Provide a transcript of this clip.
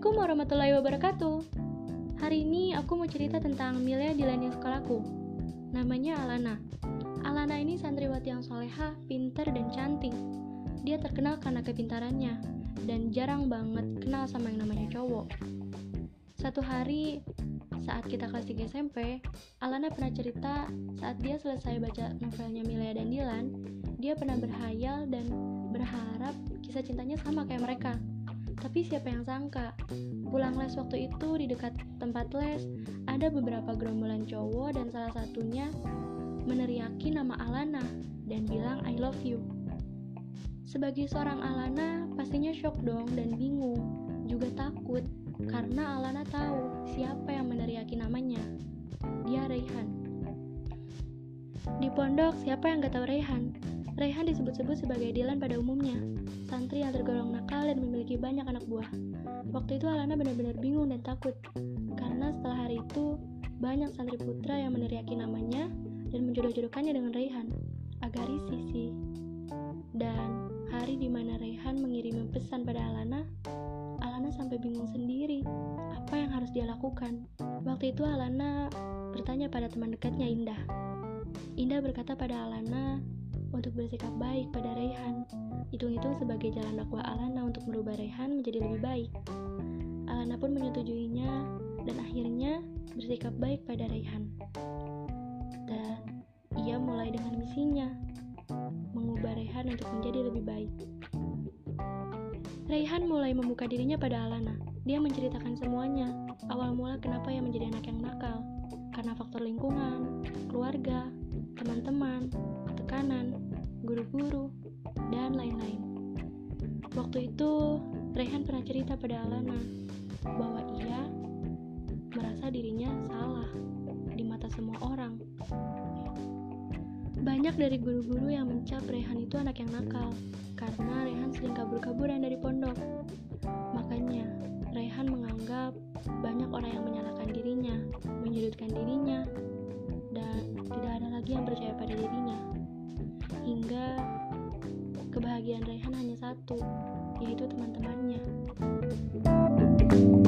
warahmatullahi wabarakatuh. Hari ini aku mau cerita tentang Milea di lain sekolahku. Namanya Alana. Alana ini santriwati yang soleha, pinter, dan cantik. Dia terkenal karena kepintarannya, dan jarang banget kenal sama yang namanya cowok. Satu hari, saat kita kelas 3 SMP, Alana pernah cerita saat dia selesai baca novelnya Milea dan Dilan, dia pernah berhayal dan berharap kisah cintanya sama kayak mereka. Tapi siapa yang sangka, pulang les waktu itu di dekat tempat les, ada beberapa gerombolan cowok dan salah satunya meneriaki nama Alana dan bilang I love you. Sebagai seorang Alana, pastinya shock dong dan bingung, juga takut karena Alana tahu siapa yang meneriaki namanya. Dia Raihan. Di pondok, siapa yang gak tahu Raihan? Raihan disebut-sebut sebagai Dilan pada umumnya, santri yang tergolong nakal dan memiliki banyak anak buah. Waktu itu Alana benar-benar bingung dan takut, karena setelah hari itu, banyak santri putra yang meneriaki namanya dan menjodoh-jodohkannya dengan Raihan. Agak risih sih. Dan hari di mana Raihan mengirim pesan pada Alana, Alana sampai bingung sendiri apa yang harus dia lakukan. Waktu itu Alana bertanya pada teman dekatnya Indah. Indah berkata pada Alana untuk bersikap baik pada Raihan. Hitung-hitung sebagai jalan dakwah Alana untuk merubah Raihan menjadi lebih baik. Alana pun menyetujuinya dan akhirnya bersikap baik pada Raihan. Dan ia mulai dengan misinya, mengubah Raihan untuk menjadi lebih baik. Raihan mulai membuka dirinya pada Alana. Dia menceritakan semuanya, awal mula kenapa ia menjadi anak yang nakal, karena faktor lingkungan, keluarga, teman-teman, tekanan, guru-guru, dan lain-lain. Waktu itu, Rehan pernah cerita pada Alana bahwa ia merasa dirinya salah di mata semua orang. Banyak dari guru-guru yang mencap Rehan itu anak yang nakal karena Rehan sering kabur-kaburan dari pondok. Makanya, Rehan menganggap banyak orang yang menyalahkan dirinya, menyudutkan dirinya, dan tidak ada lagi yang percaya pada dirinya. yaitu teman-temannya. thank you